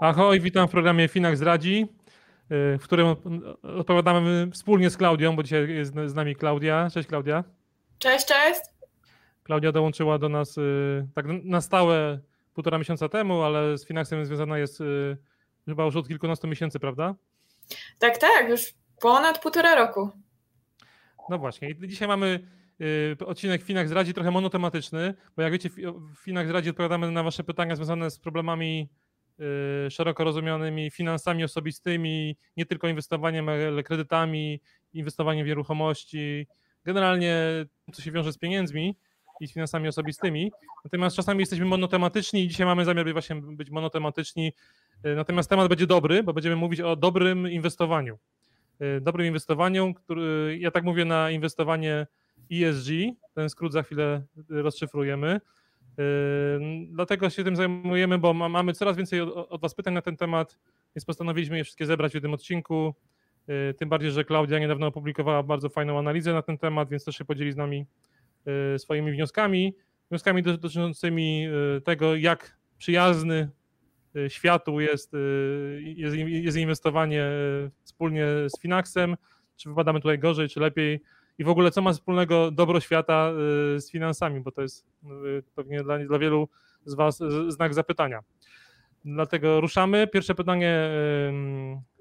Ahoj, witam w programie Finax Zdradzi, y, w którym odpowiadamy wspólnie z Klaudią, bo dzisiaj jest z nami Klaudia. Cześć Klaudia. Cześć, cześć. Klaudia dołączyła do nas y, tak na stałe półtora miesiąca temu, ale z Finaxem związana jest y, chyba już od kilkunastu miesięcy, prawda? Tak, tak, już ponad półtora roku. No właśnie. I dzisiaj mamy odcinek Finax Zdradzi trochę monotematyczny, bo jak wiecie, w Finax Zdradzi odpowiadamy na wasze pytania związane z problemami szeroko rozumianymi finansami osobistymi, nie tylko inwestowaniem, ale kredytami, inwestowaniem w nieruchomości, generalnie co się wiąże z pieniędzmi i z finansami osobistymi. Natomiast czasami jesteśmy monotematyczni i dzisiaj mamy zamiar właśnie być monotematyczni. Y, natomiast temat będzie dobry, bo będziemy mówić o dobrym inwestowaniu. Y, dobrym inwestowaniu, który ja tak mówię na inwestowanie ESG, ten skrót za chwilę rozszyfrujemy. Dlatego się tym zajmujemy, bo mamy coraz więcej od Was pytań na ten temat, więc postanowiliśmy je wszystkie zebrać w jednym odcinku. Yy, tym bardziej, że Klaudia niedawno opublikowała bardzo fajną analizę na ten temat, więc też się podzieli z nami yy, swoimi wnioskami. Wnioskami dotyczącymi yy, tego, jak przyjazny światu jest, jest, inwestowanie wspólnie z Finaxem, czy wypadamy tutaj gorzej, czy lepiej i w ogóle co ma wspólnego dobro świata y, z finansami, bo to jest y, pewnie dla, dla wielu z Was znak zapytania. Dlatego ruszamy. Pierwsze pytanie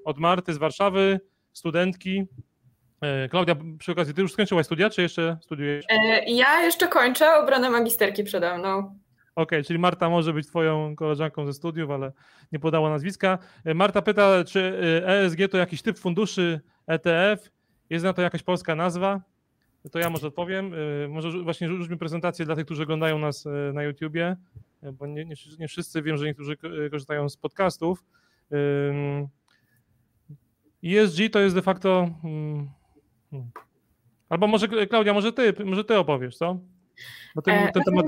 od Marty z Warszawy, studentki. Klaudia, przy okazji, ty już skończyłaś studia, czy jeszcze studiujesz? E, ja jeszcze kończę, obronę magisterki przede mną. Okej, okay, czyli Marta może być twoją koleżanką ze studiów, ale nie podała nazwiska. E, Marta pyta, czy ESG to jakiś typ funduszy ETF? Jest na to jakaś polska nazwa? To ja może odpowiem. Y, może właśnie rzućmy prezentację dla tych, którzy oglądają nas y, na YouTubie, y, bo nie, nie, nie wszyscy wiem, że niektórzy korzystają z podcastów. ESG to jest de facto. Hmm, albo może Klaudia, może ty, może ty opowiesz, co? Bo e, ten temat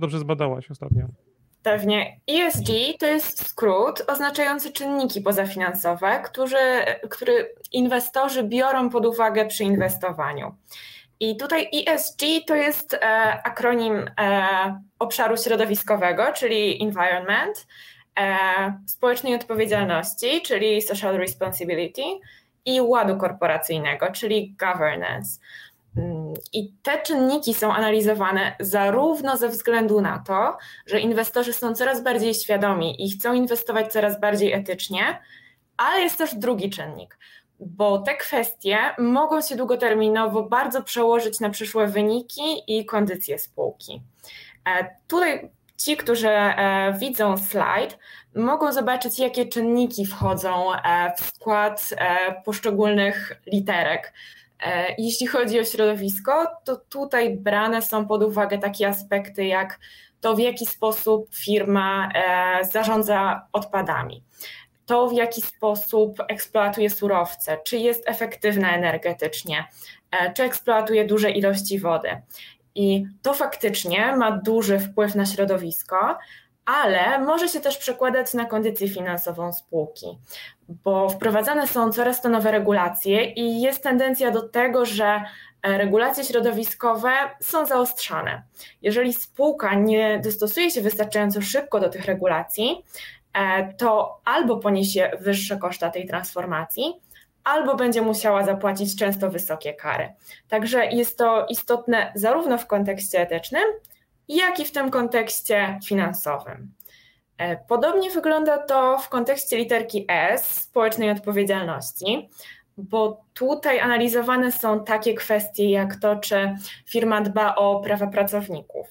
dobrze zbadałaś ostatnio. Pewnie. ESG to jest skrót oznaczający czynniki pozafinansowe, które, który inwestorzy biorą pod uwagę przy inwestowaniu. I tutaj ESG to jest e, akronim e, obszaru środowiskowego, czyli environment, e, społecznej odpowiedzialności, czyli social responsibility i ładu korporacyjnego, czyli governance. I te czynniki są analizowane zarówno ze względu na to, że inwestorzy są coraz bardziej świadomi i chcą inwestować coraz bardziej etycznie, ale jest też drugi czynnik, bo te kwestie mogą się długoterminowo bardzo przełożyć na przyszłe wyniki i kondycje spółki. E, tutaj ci, którzy e, widzą slajd, mogą zobaczyć, jakie czynniki wchodzą e, w skład poszczególnych literek. Jeśli chodzi o środowisko, to tutaj brane są pod uwagę takie aspekty jak to, w jaki sposób firma zarządza odpadami to, w jaki sposób eksploatuje surowce, czy jest efektywna energetycznie, e, czy eksploatuje duże ilości wody. I to faktycznie ma duży wpływ na środowisko, ale może się też przekładać na kondycję finansową spółki, bo wprowadzane są coraz to nowe regulacje i jest tendencja do tego, że e, regulacje środowiskowe są zaostrzane. Jeżeli spółka nie dostosuje się wystarczająco szybko do tych regulacji, E, to albo poniesie wyższe koszta tej transformacji, albo będzie musiała zapłacić często wysokie kary. Także jest to istotne zarówno w kontekście etycznym, jak i w tym kontekście finansowym. E, podobnie wygląda to w kontekście literki S, społecznej odpowiedzialności, bo tutaj analizowane są takie kwestie jak to, czy firma dba o prawa pracowników,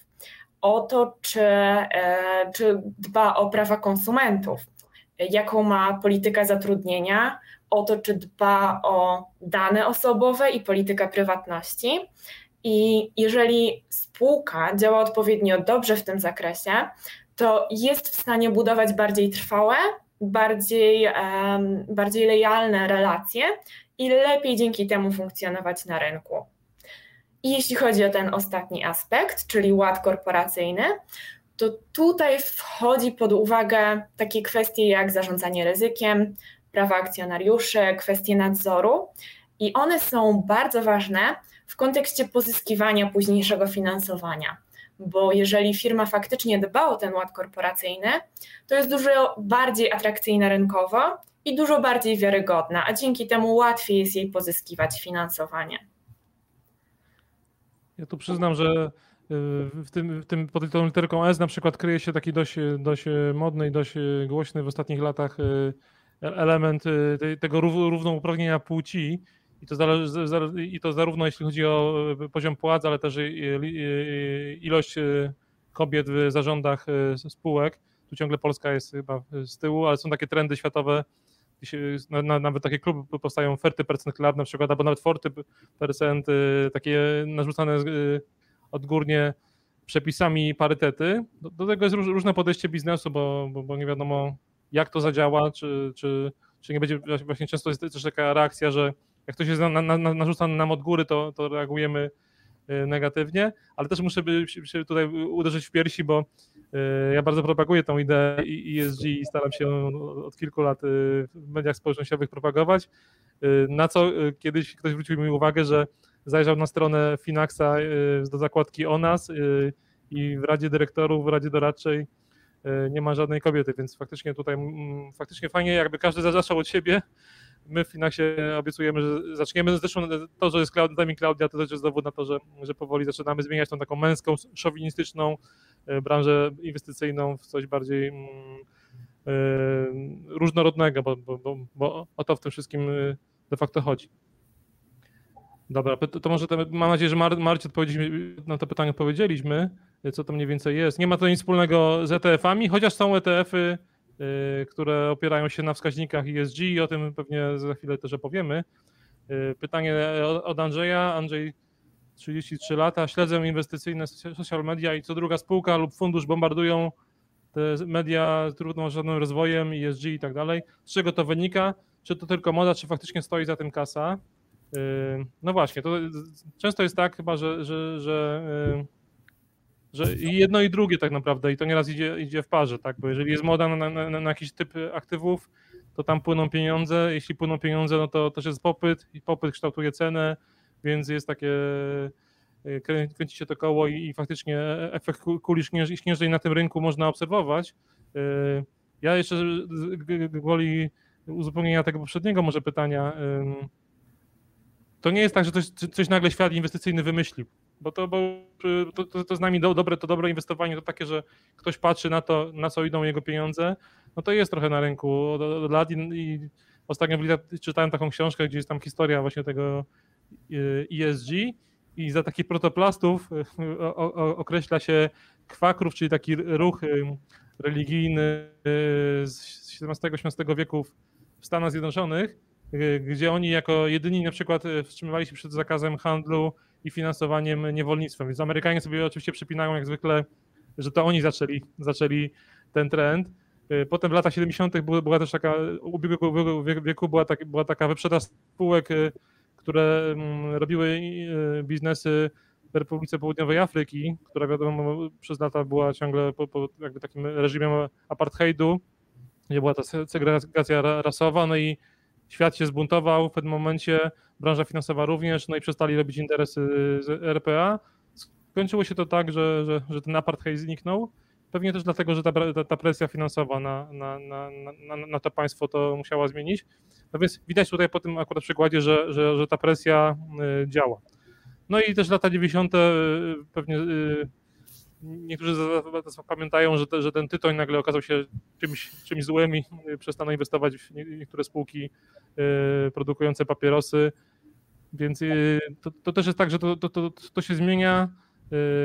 o to, czy, e, czy dba o prawa konsumentów, jaką ma politykę zatrudnienia, o to, czy dba o dane osobowe i politykę prywatności. I jeżeli spółka działa odpowiednio dobrze w tym zakresie, to jest w stanie budować bardziej trwałe, bardziej, um, bardziej lojalne relacje i lepiej dzięki temu funkcjonować na rynku. I jeśli chodzi o ten ostatni aspekt, czyli ład korporacyjny, to tutaj wchodzi pod uwagę takie kwestie jak zarządzanie ryzykiem, prawa akcjonariuszy, kwestie nadzoru i one są bardzo ważne w kontekście pozyskiwania późniejszego finansowania, bo jeżeli firma faktycznie dba o ten ład korporacyjny, to jest dużo bardziej atrakcyjna rynkowo i dużo bardziej wiarygodna, a dzięki temu łatwiej jest jej pozyskiwać finansowanie. Ja tu przyznam, że w tym, w tym pod tą literką S na przykład kryje się taki dość, dość modny i dość głośny w ostatnich latach e, element e, tego równouprawnienia płci. I to, I to zarówno jeśli chodzi o e, poziom płac, ale też ilość kobiet w zarządach spółek. Tu ciągle Polska jest chyba z tyłu, ale są takie trendy światowe, nawet takie kluby powstają 30% club na przykład, albo nawet 40% takie narzucane odgórnie przepisami parytety. Do, tego jest róż, różne podejście biznesu, bo, bo, bo, nie wiadomo jak to zadziała, czy, czy, czy nie będzie, właśnie często jest też taka reakcja, że jak ktoś jest na, na, na, narzucany nam od góry, to, to reagujemy y, negatywnie, ale też muszę by się tutaj uderzyć w piersi, bo y, ja bardzo propaguję tą ideę ESG i staram się od kilku lat y, w mediach społecznościowych propagować, na co kiedyś ktoś zwrócił mi uwagę, że zajrzał na stronę Finaxa do zakładki o nas i w Radzie Dyrektorów, w Radzie Doradczej nie ma żadnej kobiety, więc faktycznie tutaj faktycznie fajnie, jakby każdy zaczął od siebie. My w Finaxie obiecujemy, że zaczniemy. Zresztą to, że jest nami Klaudia, to też jest dowód na to, że, że powoli zaczynamy zmieniać tą taką męską, szowinistyczną branżę inwestycyjną w coś bardziej różnorodnego, bo, bo, bo, bo o to w tym wszystkim de facto chodzi. Dobra, to może te, mam nadzieję, że Mar Marcie na to pytanie odpowiedzieliśmy, co to mniej więcej jest. Nie ma to nic wspólnego z ETF-ami, chociaż są ETF-y, które opierają się na wskaźnikach ESG i o tym pewnie za chwilę też opowiemy. Yy, pytanie od Andrzeja. Andrzej, 33 lata, śledzę inwestycyjne social media i co druga spółka lub fundusz bombardują te media trudno żadnym rozwojem, ESG i tak dalej. Z czego to wynika? Czy to tylko moda, czy faktycznie stoi za tym kasa? No właśnie, to często jest tak chyba, że, że, że, że jedno i drugie tak naprawdę i to nieraz idzie, idzie w parze, tak? Bo jeżeli jest moda na, na, na jakiś typ aktywów, to tam płyną pieniądze, jeśli płyną pieniądze, no to też jest popyt i popyt kształtuje cenę, więc jest takie y, kręci się to koło i, i faktycznie efekt kuli śnieżnej na tym rynku można obserwować. Y, ja jeszcze gwoli uzupełnienia tego poprzedniego może pytania, to nie jest tak, że coś, coś nagle świat inwestycyjny wymyślił, bo to, bo to, to, to z nami do, dobre, to dobre inwestowanie to takie, że ktoś patrzy na to, na co idą jego pieniądze, no to jest trochę na rynku od, od lat i, i ostatnio czytałem taką książkę, gdzie jest tam historia właśnie tego ESG i za takich protoplastów o, określa się kwakrów, czyli taki ruch religijny z XVII-XVIII wieku w Stanach Zjednoczonych, Y, gdzie oni jako jedyni na przykład y, wstrzymywali się przed zakazem handlu i finansowaniem niewolnictwem. Więc Amerykanie sobie oczywiście przypinają jak zwykle, że to oni zaczęli, zaczęli ten trend. Y, potem w latach 70. była też taka, ubiegłego wieku była, tak, była taka wyprzedaż spółek, które mm, robiły biznesy w Republice Południowej Afryki, która wiadomo przez lata była ciągle po, po jakby takim reżimem apartheidu, gdzie była ta segregacja rasowa, no i świat się zbuntował w pewnym momencie, branża finansowa również, no i przestali robić interesy z RPA. Skończyło się to tak, że, że, że ten apartheid zniknął. Pewnie też dlatego, że ta, ta presja finansowa na, na, na, na, na to państwo to musiała zmienić. No więc widać tutaj po tym akurat przykładzie, że, że, że ta presja y, działa. No i też lata 90. Y, pewnie y, niektórzy pamiętają, że, te, że ten tytoń nagle okazał się czymś, czymś złym i przestaną inwestować w niektóre spółki y, produkujące papierosy. Więc y, to, to też jest tak, że to, to, to, się zmienia.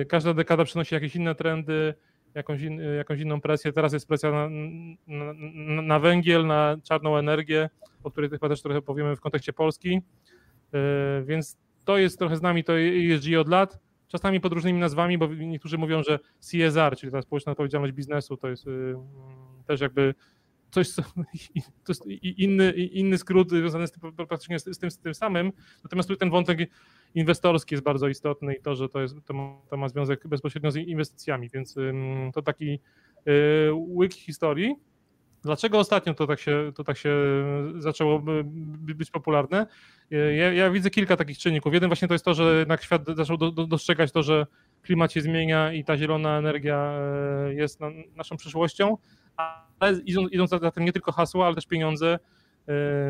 Y, każda dekada przynosi jakieś inne trendy, jakąś, in, jakąś inną presję. Teraz jest presja na, na, na, węgiel, na czarną energię, o której chyba też trochę powiemy w kontekście Polski. Więc to jest trochę z nami, to ESG od lat czasami pod różnymi nazwami, bo niektórzy mówią, że CSR, czyli ta społeczna odpowiedzialność biznesu, to jest y, też jakby coś, to jest inny, inny skrót związany z tym, praktycznie z tym, z tym samym. Natomiast tu ten wątek inwestorski jest bardzo istotny i to, że to, jest, to, ma, to ma związek bezpośrednio z inwestycjami, więc to taki y, łyk historii. Dlaczego ostatnio to tak się, to tak się zaczęło być popularne? Ja, ja, widzę kilka takich czynników. Jeden właśnie to jest to, że jednak świat zaczął do, do, dostrzegać to, że klimat się zmienia i ta zielona energia jest naszą przyszłością, ale idą, idą za tym nie tylko hasła, ale też pieniądze.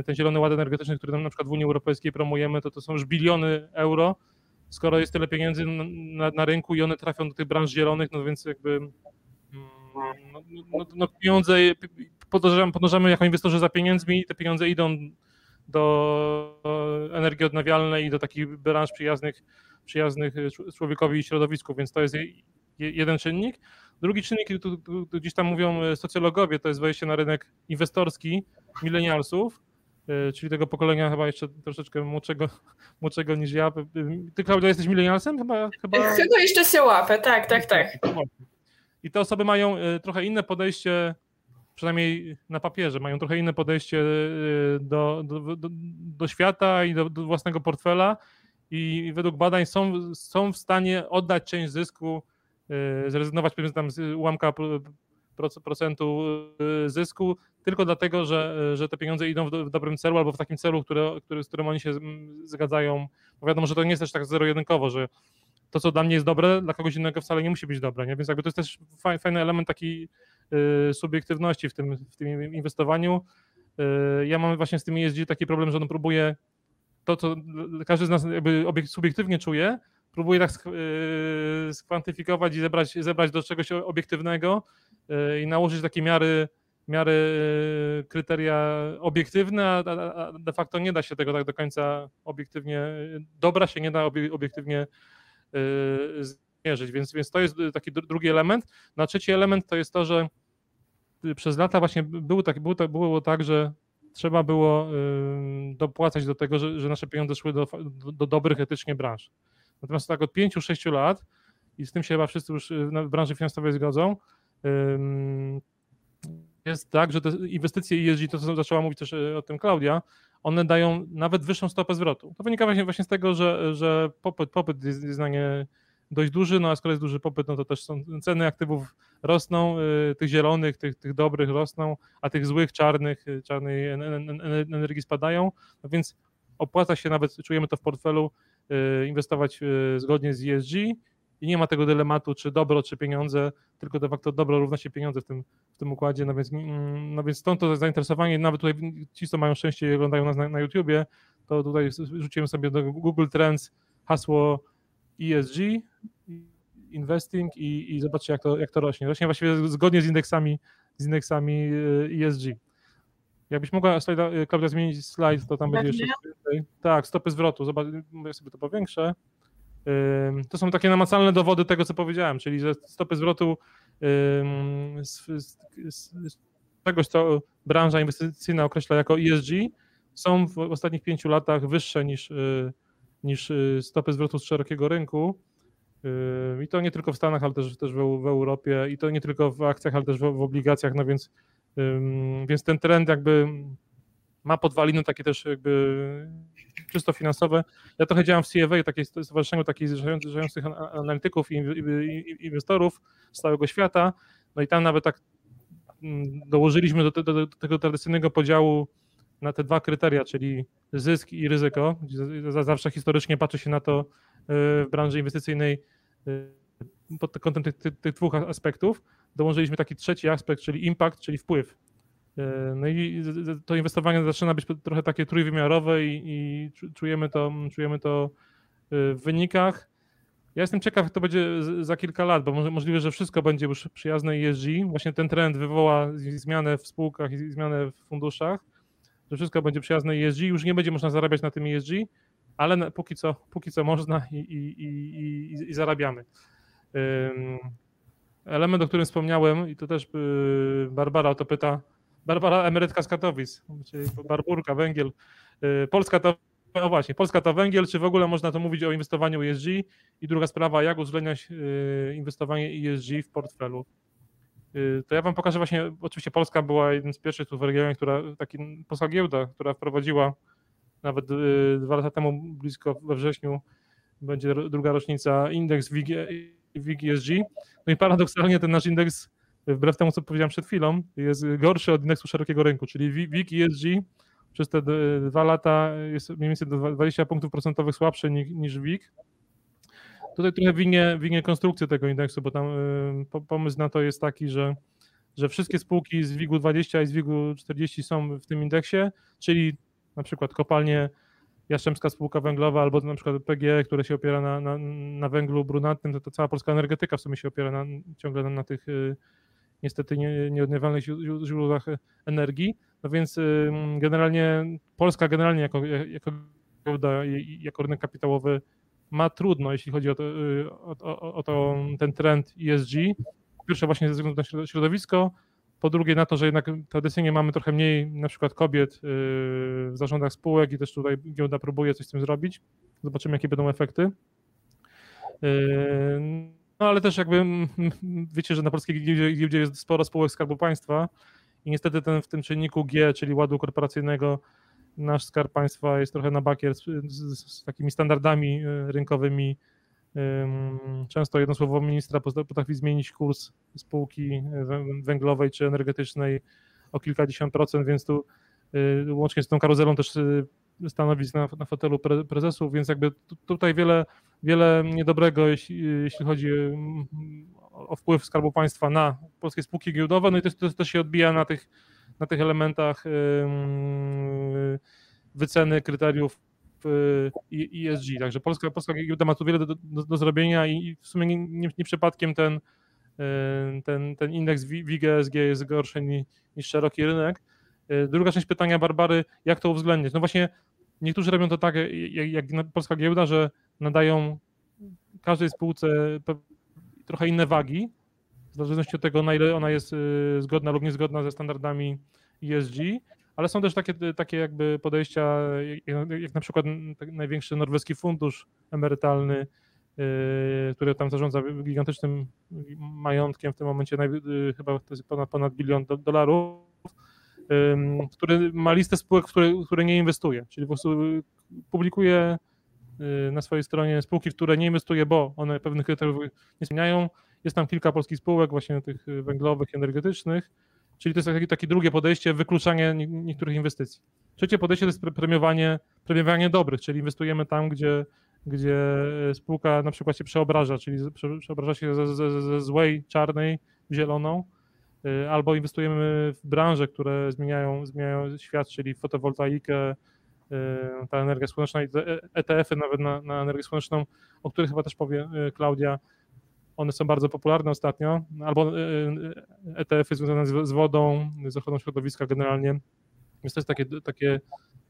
Ten zielony ład energetyczny, który na przykład w Unii Europejskiej promujemy, to to są już biliony euro. Skoro jest tyle pieniędzy na, na rynku i one trafią do tych branż zielonych, no więc jakby mm, no, no, no pieniądze podążamy, podążamy jako inwestorzy za pieniędzmi i te pieniądze idą do energii odnawialnej i do takich branż przyjaznych, przyjaznych człowiekowi i środowisku, więc to jest jeden czynnik. Drugi czynnik, tu, tu, tu gdzieś tam mówią socjologowie, to jest wejście na rynek inwestorski milenialsów, e, czyli tego pokolenia chyba jeszcze troszeczkę młodszego, młodszego niż ja. Ty, Klaudia, jesteś milenialsem? Chyba, chyba... chyba jeszcze się łapę, tak, tak, tak. I te osoby mają e, trochę inne podejście przynajmniej na papierze, mają trochę inne podejście y, do, do, do, do świata i do, do, własnego portfela i według badań są, są w stanie oddać część zysku, y, zrezygnować powiedzmy tam z ułamka procentu y, zysku, tylko dlatego, że, że te pieniądze idą w, dobrym celu albo w takim celu, który, który, z którym oni się zgadzają. Bo wiadomo, że to nie jest też tak zero-jedynkowo, że to, co dla mnie jest dobre, dla kogoś innego wcale nie musi być dobre, nie? więc jakby to jest też fajny element taki subiektywności w tym, w tym inwestowaniu. Y, ja mam właśnie z tym ESG taki problem, że on próbuje to, co każdy z nas jakby subiektywnie czuje, próbuje tak y, skwantyfikować i zebrać, zebrać do czegoś obiektywnego i nałożyć takie miary, miary kryteria obiektywne, a de facto nie da się tego tak do końca obiektywnie, dobra się nie da obiektywnie mierzyć, więc, więc to jest taki drugi element. Na trzeci element to jest to, że przez lata właśnie było tak, było, tak, było tak że trzeba było dopłacać do tego, że, że nasze pieniądze szły do, do, do dobrych etycznie branż. Natomiast tak od 5-6 lat, i z tym się chyba wszyscy już w branży finansowej zgodzą, jest tak, że te inwestycje ESG, to co zaczęła mówić też o tym Klaudia, one dają nawet wyższą stopę zwrotu. To wynika właśnie, z tego, że, że popyt, popyt jest na nie dość duży, no a skoro jest duży popyt, no to też są ceny aktywów rosną, y, tych zielonych, tych, tych dobrych rosną, a tych złych, czarnych, y, czarnej energii spadają, no więc opłaca się nawet, czujemy to w portfelu, y, inwestować zgodnie z ESG i nie ma tego dylematu, czy dobro, czy pieniądze, tylko de facto dobro równa się pieniądze w tym, w tym układzie, no więc, mm, no więc stąd to zainteresowanie, nawet tutaj ci, co mają szczęście i oglądają nas na, na YouTubie, to tutaj rzuciłem sobie do Google Trends hasło ESG, investing i, i zobaczcie, jak to, jak to rośnie. Rośnie właściwie zgodnie z indeksami, z indeksami ESG. Jakbyś mogła, slajda, y, Klaudia, zmienić slajd, to tam będzie jeszcze więcej. Tak, stopy zwrotu, zobacz, ja sobie to powiększę. To są takie namacalne dowody tego, co powiedziałem, czyli że stopy zwrotu z, z, z czegoś, co branża inwestycyjna określa jako ESG, są w ostatnich pięciu latach wyższe niż, y, niż y, stopy zwrotu z szerokiego rynku. I to nie tylko w Stanach, ale też, też w, Europie i to nie tylko w akcjach, ale też w, obligacjach, no więc, więc ten trend jakby ma podwaliny takie też jakby czysto finansowe. Ja trochę działam w CFA, takiej stowarzyszeniu takich zrzeszających analityków i inwestorów z całego świata, no i tam nawet tak dołożyliśmy do, do, do tego tradycyjnego podziału na te dwa kryteria, czyli zysk i ryzyko. Zawsze historycznie patrzy się na to y, w branży inwestycyjnej y, pod kątem tych, tych, tych, dwóch aspektów. Dołączyliśmy taki trzeci aspekt, czyli impact, czyli wpływ. Y, no i to inwestowanie zaczyna być trochę takie trójwymiarowe i, i czujemy, to, czujemy to w wynikach. Ja jestem ciekaw, jak to będzie za kilka lat, bo możliwe, że wszystko będzie już przyjazne ESG. Właśnie ten trend wywoła zmianę w spółkach i zmianę w funduszach że wszystko będzie przyjazne ESG, już nie będzie można zarabiać na tym ESG, ale póki co, póki co można i, i, i, i zarabiamy. Element, o którym wspomniałem, i to też y, Barbara o to pyta, Barbara emerytka z Katowic, czyli Barburka, węgiel. Y, Polska to, no właśnie, Polska to węgiel, czy w ogóle można to mówić o inwestowaniu ESG? I druga sprawa, jak uwzględniać y, inwestowanie ESG w portfelu? Y, to ja wam pokażę właśnie, oczywiście Polska była jednym z pierwszych tu w regionie, która, taki, polska giełda, która wprowadziła nawet y, dwa lata temu, blisko we wrześniu, będzie druga rocznica, indeks WIG, ESG. No i paradoksalnie ten nasz indeks, wbrew temu, co powiedziałem przed chwilą, jest gorszy od indeksu szerokiego rynku, czyli WIG ESG przez te dwa lata jest mniej więcej 20 punktów procentowych słabszy niż WIG. Tutaj trochę winie, winie konstrukcję tego indeksu, bo tam pomysł na to jest taki, że, że wszystkie spółki z WIG-u 20 i z WIG-u 40 są w tym indeksie, czyli na przykład kopalnie Jastrzębska Spółka Węglowa albo na przykład PGE, które się opiera na, na, na węglu brunatnym, to, to cała polska energetyka w sumie się opiera na, ciągle na, na tych y, niestety nie, nieodnawialnych źródłach energii. No więc generalnie Polska generalnie jako, jako jako rynek kapitałowy ma trudno, jeśli chodzi o, to, y, o, o, o to, ten trend ESG. Po pierwsze właśnie ze względu na środowisko, po drugie na to, że jednak tradycyjnie mamy trochę mniej na przykład kobiet y, w zarządach spółek i też tutaj giełda próbuje coś z tym zrobić. Zobaczymy, jakie będą efekty. Y, no ale też jakby wiecie, że na polskiej giełdzie jest sporo spółek Skarbu Państwa i niestety ten, w tym czynniku G, czyli ładu korporacyjnego, nasz Skarb Państwa jest trochę na bakier z, z, z takimi standardami y, rynkowymi. Często jedno słowo ministra potrafi zmienić kurs spółki węglowej czy energetycznej o kilkadziesiąt procent, więc tu y, łącznie z tą karuzelą też stanowisk na, na fotelu pre, prezesów, więc jakby tutaj wiele, wiele niedobrego, jeśli, jeśli chodzi o wpływ Skarbu Państwa na polskie spółki giełdowe, no i to, to, to się odbija na tych, na tych elementach wyceny kryteriów ESG. Także polska, polska giełda ma tu wiele do, do, do zrobienia i w sumie nie, nie, nie, przypadkiem ten, e, ten, ten indeks WIG ESG jest gorszy niż, niż szeroki rynek. E, druga część pytania Barbary, jak to uwzględniać? No właśnie niektórzy robią to tak, jak, jak polska giełda, że nadają każdej spółce trochę inne wagi, w zależności od tego, na ile ona jest e, zgodna lub niezgodna ze standardami ESG ale są też takie, takie jakby podejścia, jak, na przykład największy norweski fundusz emerytalny, yy, który tam zarządza gigantycznym majątkiem w tym momencie, yy, chyba to jest ponad, ponad bilion do, dolarów, który ma listę spółek, w które, które nie inwestuje, czyli po prostu publikuje na swojej stronie spółki, w które nie inwestuje, bo one pewnych kryteriów nie spełniają. Jest tam kilka polskich spółek, właśnie tych węglowych, energetycznych, Czyli to jest takie, takie drugie podejście, wykluczanie niektórych inwestycji. Trzecie podejście to jest premiowanie, premiowanie dobrych, czyli inwestujemy tam, gdzie, gdzie spółka na przykład się przeobraża, czyli przeobraża się ze, ze, ze złej, czarnej zieloną, y, albo inwestujemy w branże, które zmieniają, zmieniają świat, czyli fotowoltaikę, y, ta energia słoneczna i ETF-y nawet na, na energię słoneczną, o których chyba też powie y, Klaudia, one są bardzo popularne ostatnio, albo ETF-y związane z, wodą, z ochroną środowiska generalnie. Jest takie, takie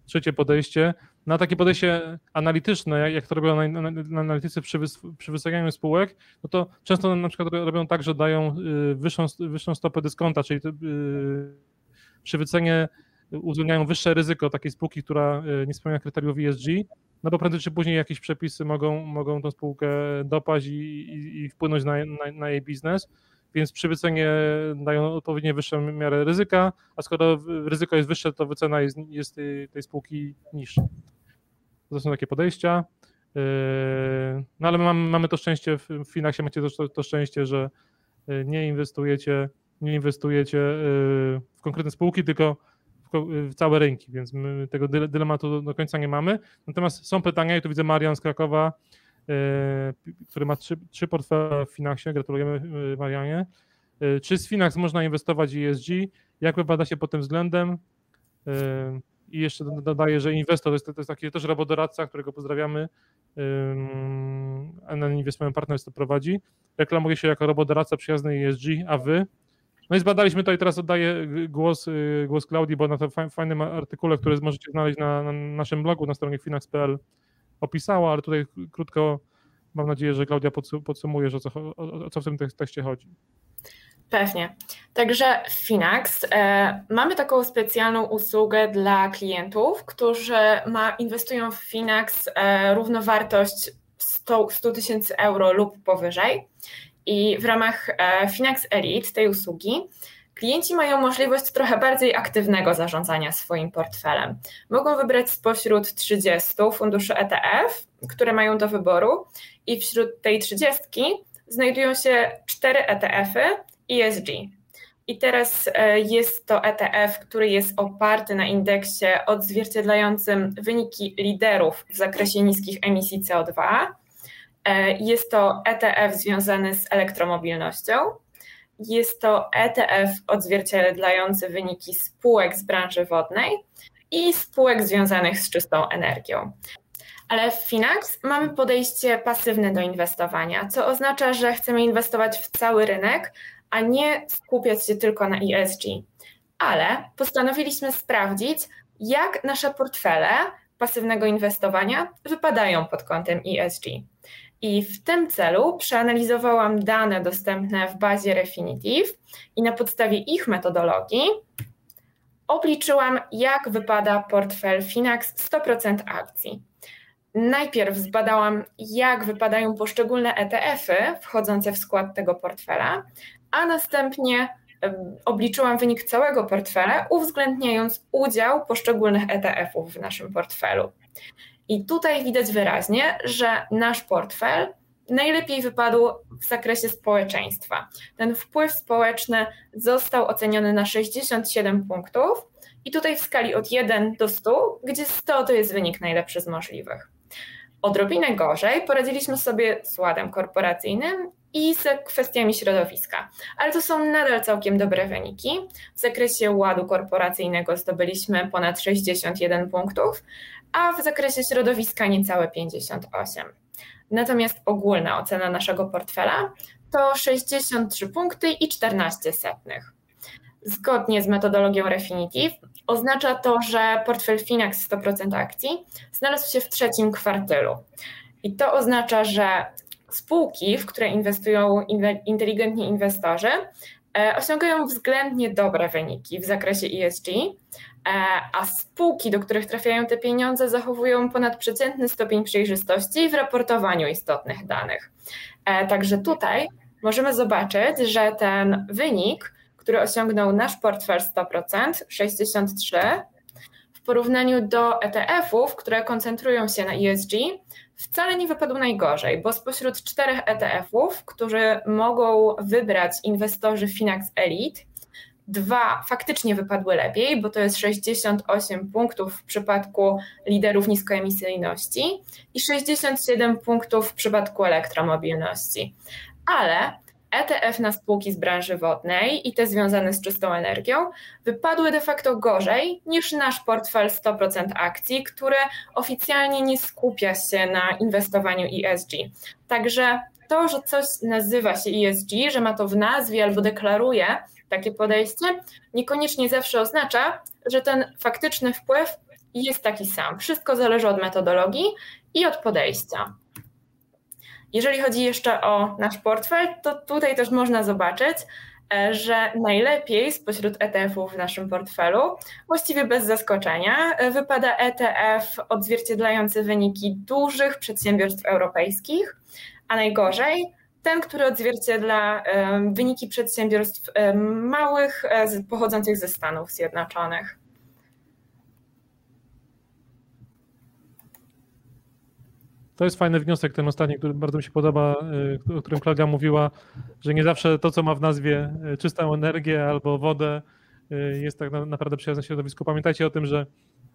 trzecie podejście. Na takie podejście analityczne, jak to robią analitycy przy, przy wystawianiu spółek, no to często na przykład robią tak, że dają y, wyższą, wyższą stopę dyskonta, czyli y, przy wycenie uwzględniają wyższe ryzyko takiej spółki, która y, nie spełnia kryteriów ESG, no bo prędzej czy później jakieś przepisy mogą, mogą tą spółkę dopaść i, i, i wpłynąć na, na, na, jej biznes, więc przy wycenie dają odpowiednio wyższą miarę ryzyka, a skoro ryzyko jest wyższe, to wycena jest, jest tej spółki niższa. To są takie podejścia. Yy, no ale mamy, mamy to szczęście, w Finaxie macie to, to szczęście, że yy, nie inwestujecie, nie inwestujecie yy, w konkretne spółki, tylko w całe rynki, więc my tego dylematu do końca nie mamy. Natomiast są pytania, i tu widzę Marian z Krakowa, e, który ma trzy, trzy portfele w Finaxie, gratulujemy e, Marianie. Czy z Finax można inwestować w ESG? Jak wypada się pod tym względem? I jeszcze dodaję, że inwestor to jest, to jest taki też robodoradca, którego pozdrawiamy. NN Investment Partners to prowadzi. Reklamuje się jako robodoradca przyjazny ESG, a wy? No i zbadaliśmy to i teraz oddaję głos, y, głos Klaudii, bo na tym fajnym artykule, który możecie znaleźć na, na naszym blogu na stronie finax.pl opisała, ale tutaj krótko mam nadzieję, że Klaudia podsumuje, o co, o, co w tym tekście chodzi. Pewnie. Także Finax e, mamy taką specjalną usługę dla klientów, którzy ma, inwestują w Finax e, równowartość 100 tysięcy euro lub powyżej. I w ramach e, Finax Elite, tej usługi, klienci mają możliwość trochę bardziej aktywnego zarządzania swoim portfelem. Mogą wybrać spośród 30 funduszy ETF, które mają do wyboru, i wśród tej 30 znajdują się 4 ETF-y ESG. I teraz e, jest to ETF, który jest oparty na indeksie odzwierciedlającym wyniki liderów w zakresie niskich emisji CO2 Jest to ETF związany z elektromobilnością. Jest to ETF odzwierciedlający wyniki spółek z branży wodnej i spółek związanych z czystą energią. Ale w Finax mamy podejście pasywne do inwestowania, co oznacza, że chcemy inwestować w cały rynek, a nie skupiać się tylko na ESG. Ale postanowiliśmy sprawdzić, jak nasze portfele pasywnego inwestowania wypadają pod kątem ESG. I w tym celu przeanalizowałam dane dostępne w bazie Refinitiv i na podstawie ich metodologii obliczyłam, jak wypada portfel Finax 100% akcji. Najpierw zbadałam, jak wypadają poszczególne ETF-y wchodzące w skład tego portfela, a następnie obliczyłam wynik całego portfela, uwzględniając udział poszczególnych ETF-ów w naszym portfelu. I tutaj widać wyraźnie, że nasz portfel najlepiej wypadł w zakresie społeczeństwa. Ten wpływ społeczny został oceniony na 67 punktów i tutaj w skali od 1 do 100, gdzie 100 to jest wynik najlepszy z możliwych. Odrobinę gorzej poradziliśmy sobie z ładem korporacyjnym i z kwestiami środowiska, ale to są nadal całkiem dobre wyniki. W zakresie ładu korporacyjnego zdobyliśmy ponad 61 punktów, a w zakresie środowiska niecałe 58. Natomiast ogólna ocena naszego portfela to 63 punkty i 14 setnych. Zgodnie z metodologią Refinitiv oznacza to, że portfel Finax 100% akcji znalazł się w trzecim kwartylu. I to oznacza, że spółki, w które inwestują inteligentni inwestorzy, e, osiągają względnie dobre wyniki w zakresie ESG, a spółki, do których trafiają te pieniądze, zachowują ponadprzeciętny stopień przejrzystości w raportowaniu istotnych danych. E, także tutaj możemy zobaczyć, że ten wynik, który osiągnął nasz portfel 100%, 63, w porównaniu do ETF-ów, które koncentrują się na ESG, wcale nie wypadł najgorzej, bo spośród czterech ETF-ów, którzy mogą wybrać inwestorzy Finax Elite, dwa faktycznie wypadły lepiej, bo to jest 68 punktów w przypadku liderów niskoemisyjności i 67 punktów w przypadku elektromobilności. Ale ETF na spółki z branży wodnej i te związane z czystą energią wypadły de facto gorzej niż nasz portfel 100% akcji, który oficjalnie nie skupia się na inwestowaniu ESG. Także to, że coś nazywa się ESG, że ma to w nazwie albo deklaruje takie podejście, niekoniecznie zawsze oznacza, że ten faktyczny wpływ jest taki sam. Wszystko zależy od metodologii i od podejścia. Jeżeli chodzi jeszcze o nasz portfel, to tutaj też można zobaczyć, e, że najlepiej spośród ETF-ów w naszym portfelu, właściwie bez zaskoczenia, e, wypada ETF odzwierciedlający wyniki dużych przedsiębiorstw europejskich, a najgorzej ten, który odzwierciedla e, wyniki przedsiębiorstw małych pochodzących ze Stanów Zjednoczonych. To jest fajny wniosek, ten ostatni, który bardzo mi się podoba, y, o którym Klaudia mówiła, że nie zawsze to, co ma w nazwie y, czystą energię albo wodę, jest tak naprawdę przyjazne środowisku. Pamiętajcie o tym, że,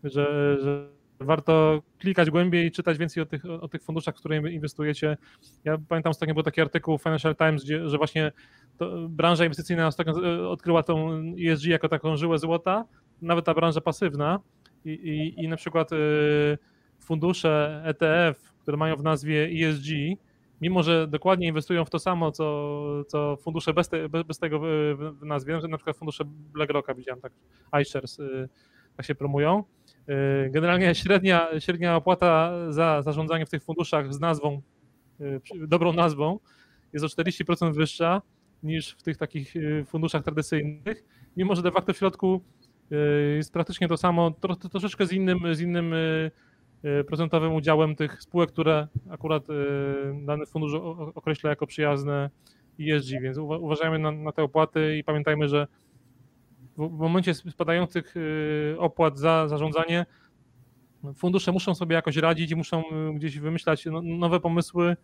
że, że warto klikać głębiej i czytać więcej o tych, o tych funduszach, w które inwestujecie. Ja pamiętam ostatnio był taki artykuł w Financial Times, gdzie, że właśnie branża inwestycyjna ostatnio odkryła tą ESG jako taką żyłę złota, nawet ta branża pasywna i, i, i na przykład fundusze ETF które mają w nazwie ESG, mimo że dokładnie inwestują w to samo, co, co fundusze bez, te, bez tego w, w nazwie, na przykład fundusze BlackRocka widziałem, tak, iShares y, tak się promują. Y, generalnie średnia, średnia opłata za zarządzanie w tych funduszach z nazwą, y, dobrą nazwą, jest o 40% wyższa niż w tych takich funduszach tradycyjnych, mimo że de facto w środku jest praktycznie to samo, troszeczkę z innym, z innym procentowym udziałem tych spółek, które akurat dany fundusz określa jako przyjazne ESG, więc uważajmy na, na te opłaty i pamiętajmy, że w momencie spadających y, opłat za zarządzanie fundusze muszą sobie jakoś radzić i muszą gdzieś wymyślać no, nowe pomysły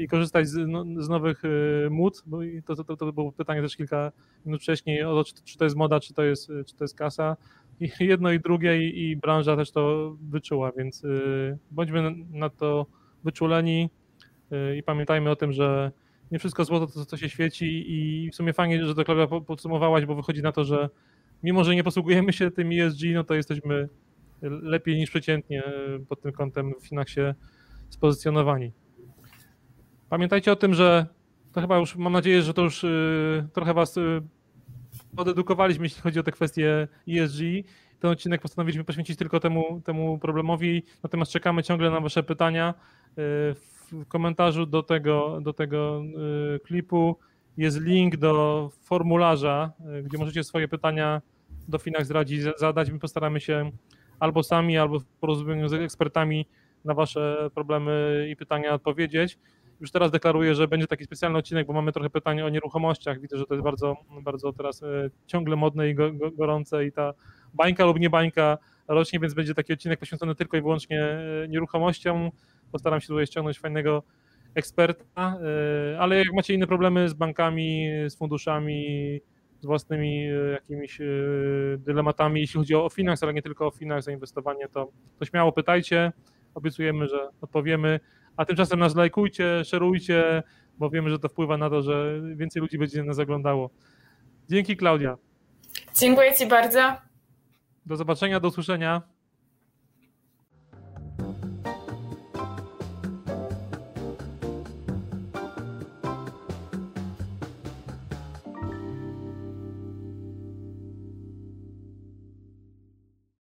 i korzystać z, no, nowych mód, bo to, to, to było pytanie też kilka minut wcześniej o to, czy, to jest moda, czy to jest, czy to jest kasa jedno i drugie i, i branża też to wyczuła, więc y, bądźmy na to wyczuleni. y, i pamiętajmy o tym, że nie wszystko złoto to, co się świeci i w sumie fajnie, że to Klaudia podsumowałaś, bo wychodzi na to, że mimo, że nie posługujemy się tym ESG, no to jesteśmy lepiej niż przeciętnie pod tym kątem w Finaxie spozycjonowani. Pamiętajcie o tym, że to chyba już, mam nadzieję, że to już y, trochę was y, podedukowaliśmy, jeśli chodzi o te kwestie ESG. Ten odcinek postanowiliśmy poświęcić tylko temu, temu problemowi, natomiast czekamy ciągle na wasze pytania. Y, w komentarzu do tego, do tego klipu jest link do formularza, gdzie możecie swoje pytania do Finax zdradzić, zadać. My postaramy się albo sami, albo w porozumieniu z ekspertami na Wasze problemy i pytania odpowiedzieć. Już teraz deklaruję, że będzie taki specjalny odcinek, bo mamy trochę pytań o nieruchomościach. Widzę, że to jest bardzo, bardzo teraz e, ciągle modne i go, go, gorące i ta bańka lub nie bańka rośnie, więc będzie taki odcinek poświęcony tylko i wyłącznie nieruchomościom. Postaram się tutaj ściągnąć fajnego eksperta, e, ale jak macie inne problemy z bankami, z funduszami, z własnymi jakimiś dylematami, jeśli chodzi o finans, ale nie tylko o finans, zainwestowanie, to, to śmiało pytajcie. Obiecujemy, że odpowiemy. A tymczasem nas lajkujcie, szerujcie, bo wiemy, że to wpływa na to, że więcej ludzi będzie nas zaglądało. Dzięki, Klaudia. Dziękuję Ci bardzo. Do zobaczenia, do usłyszenia.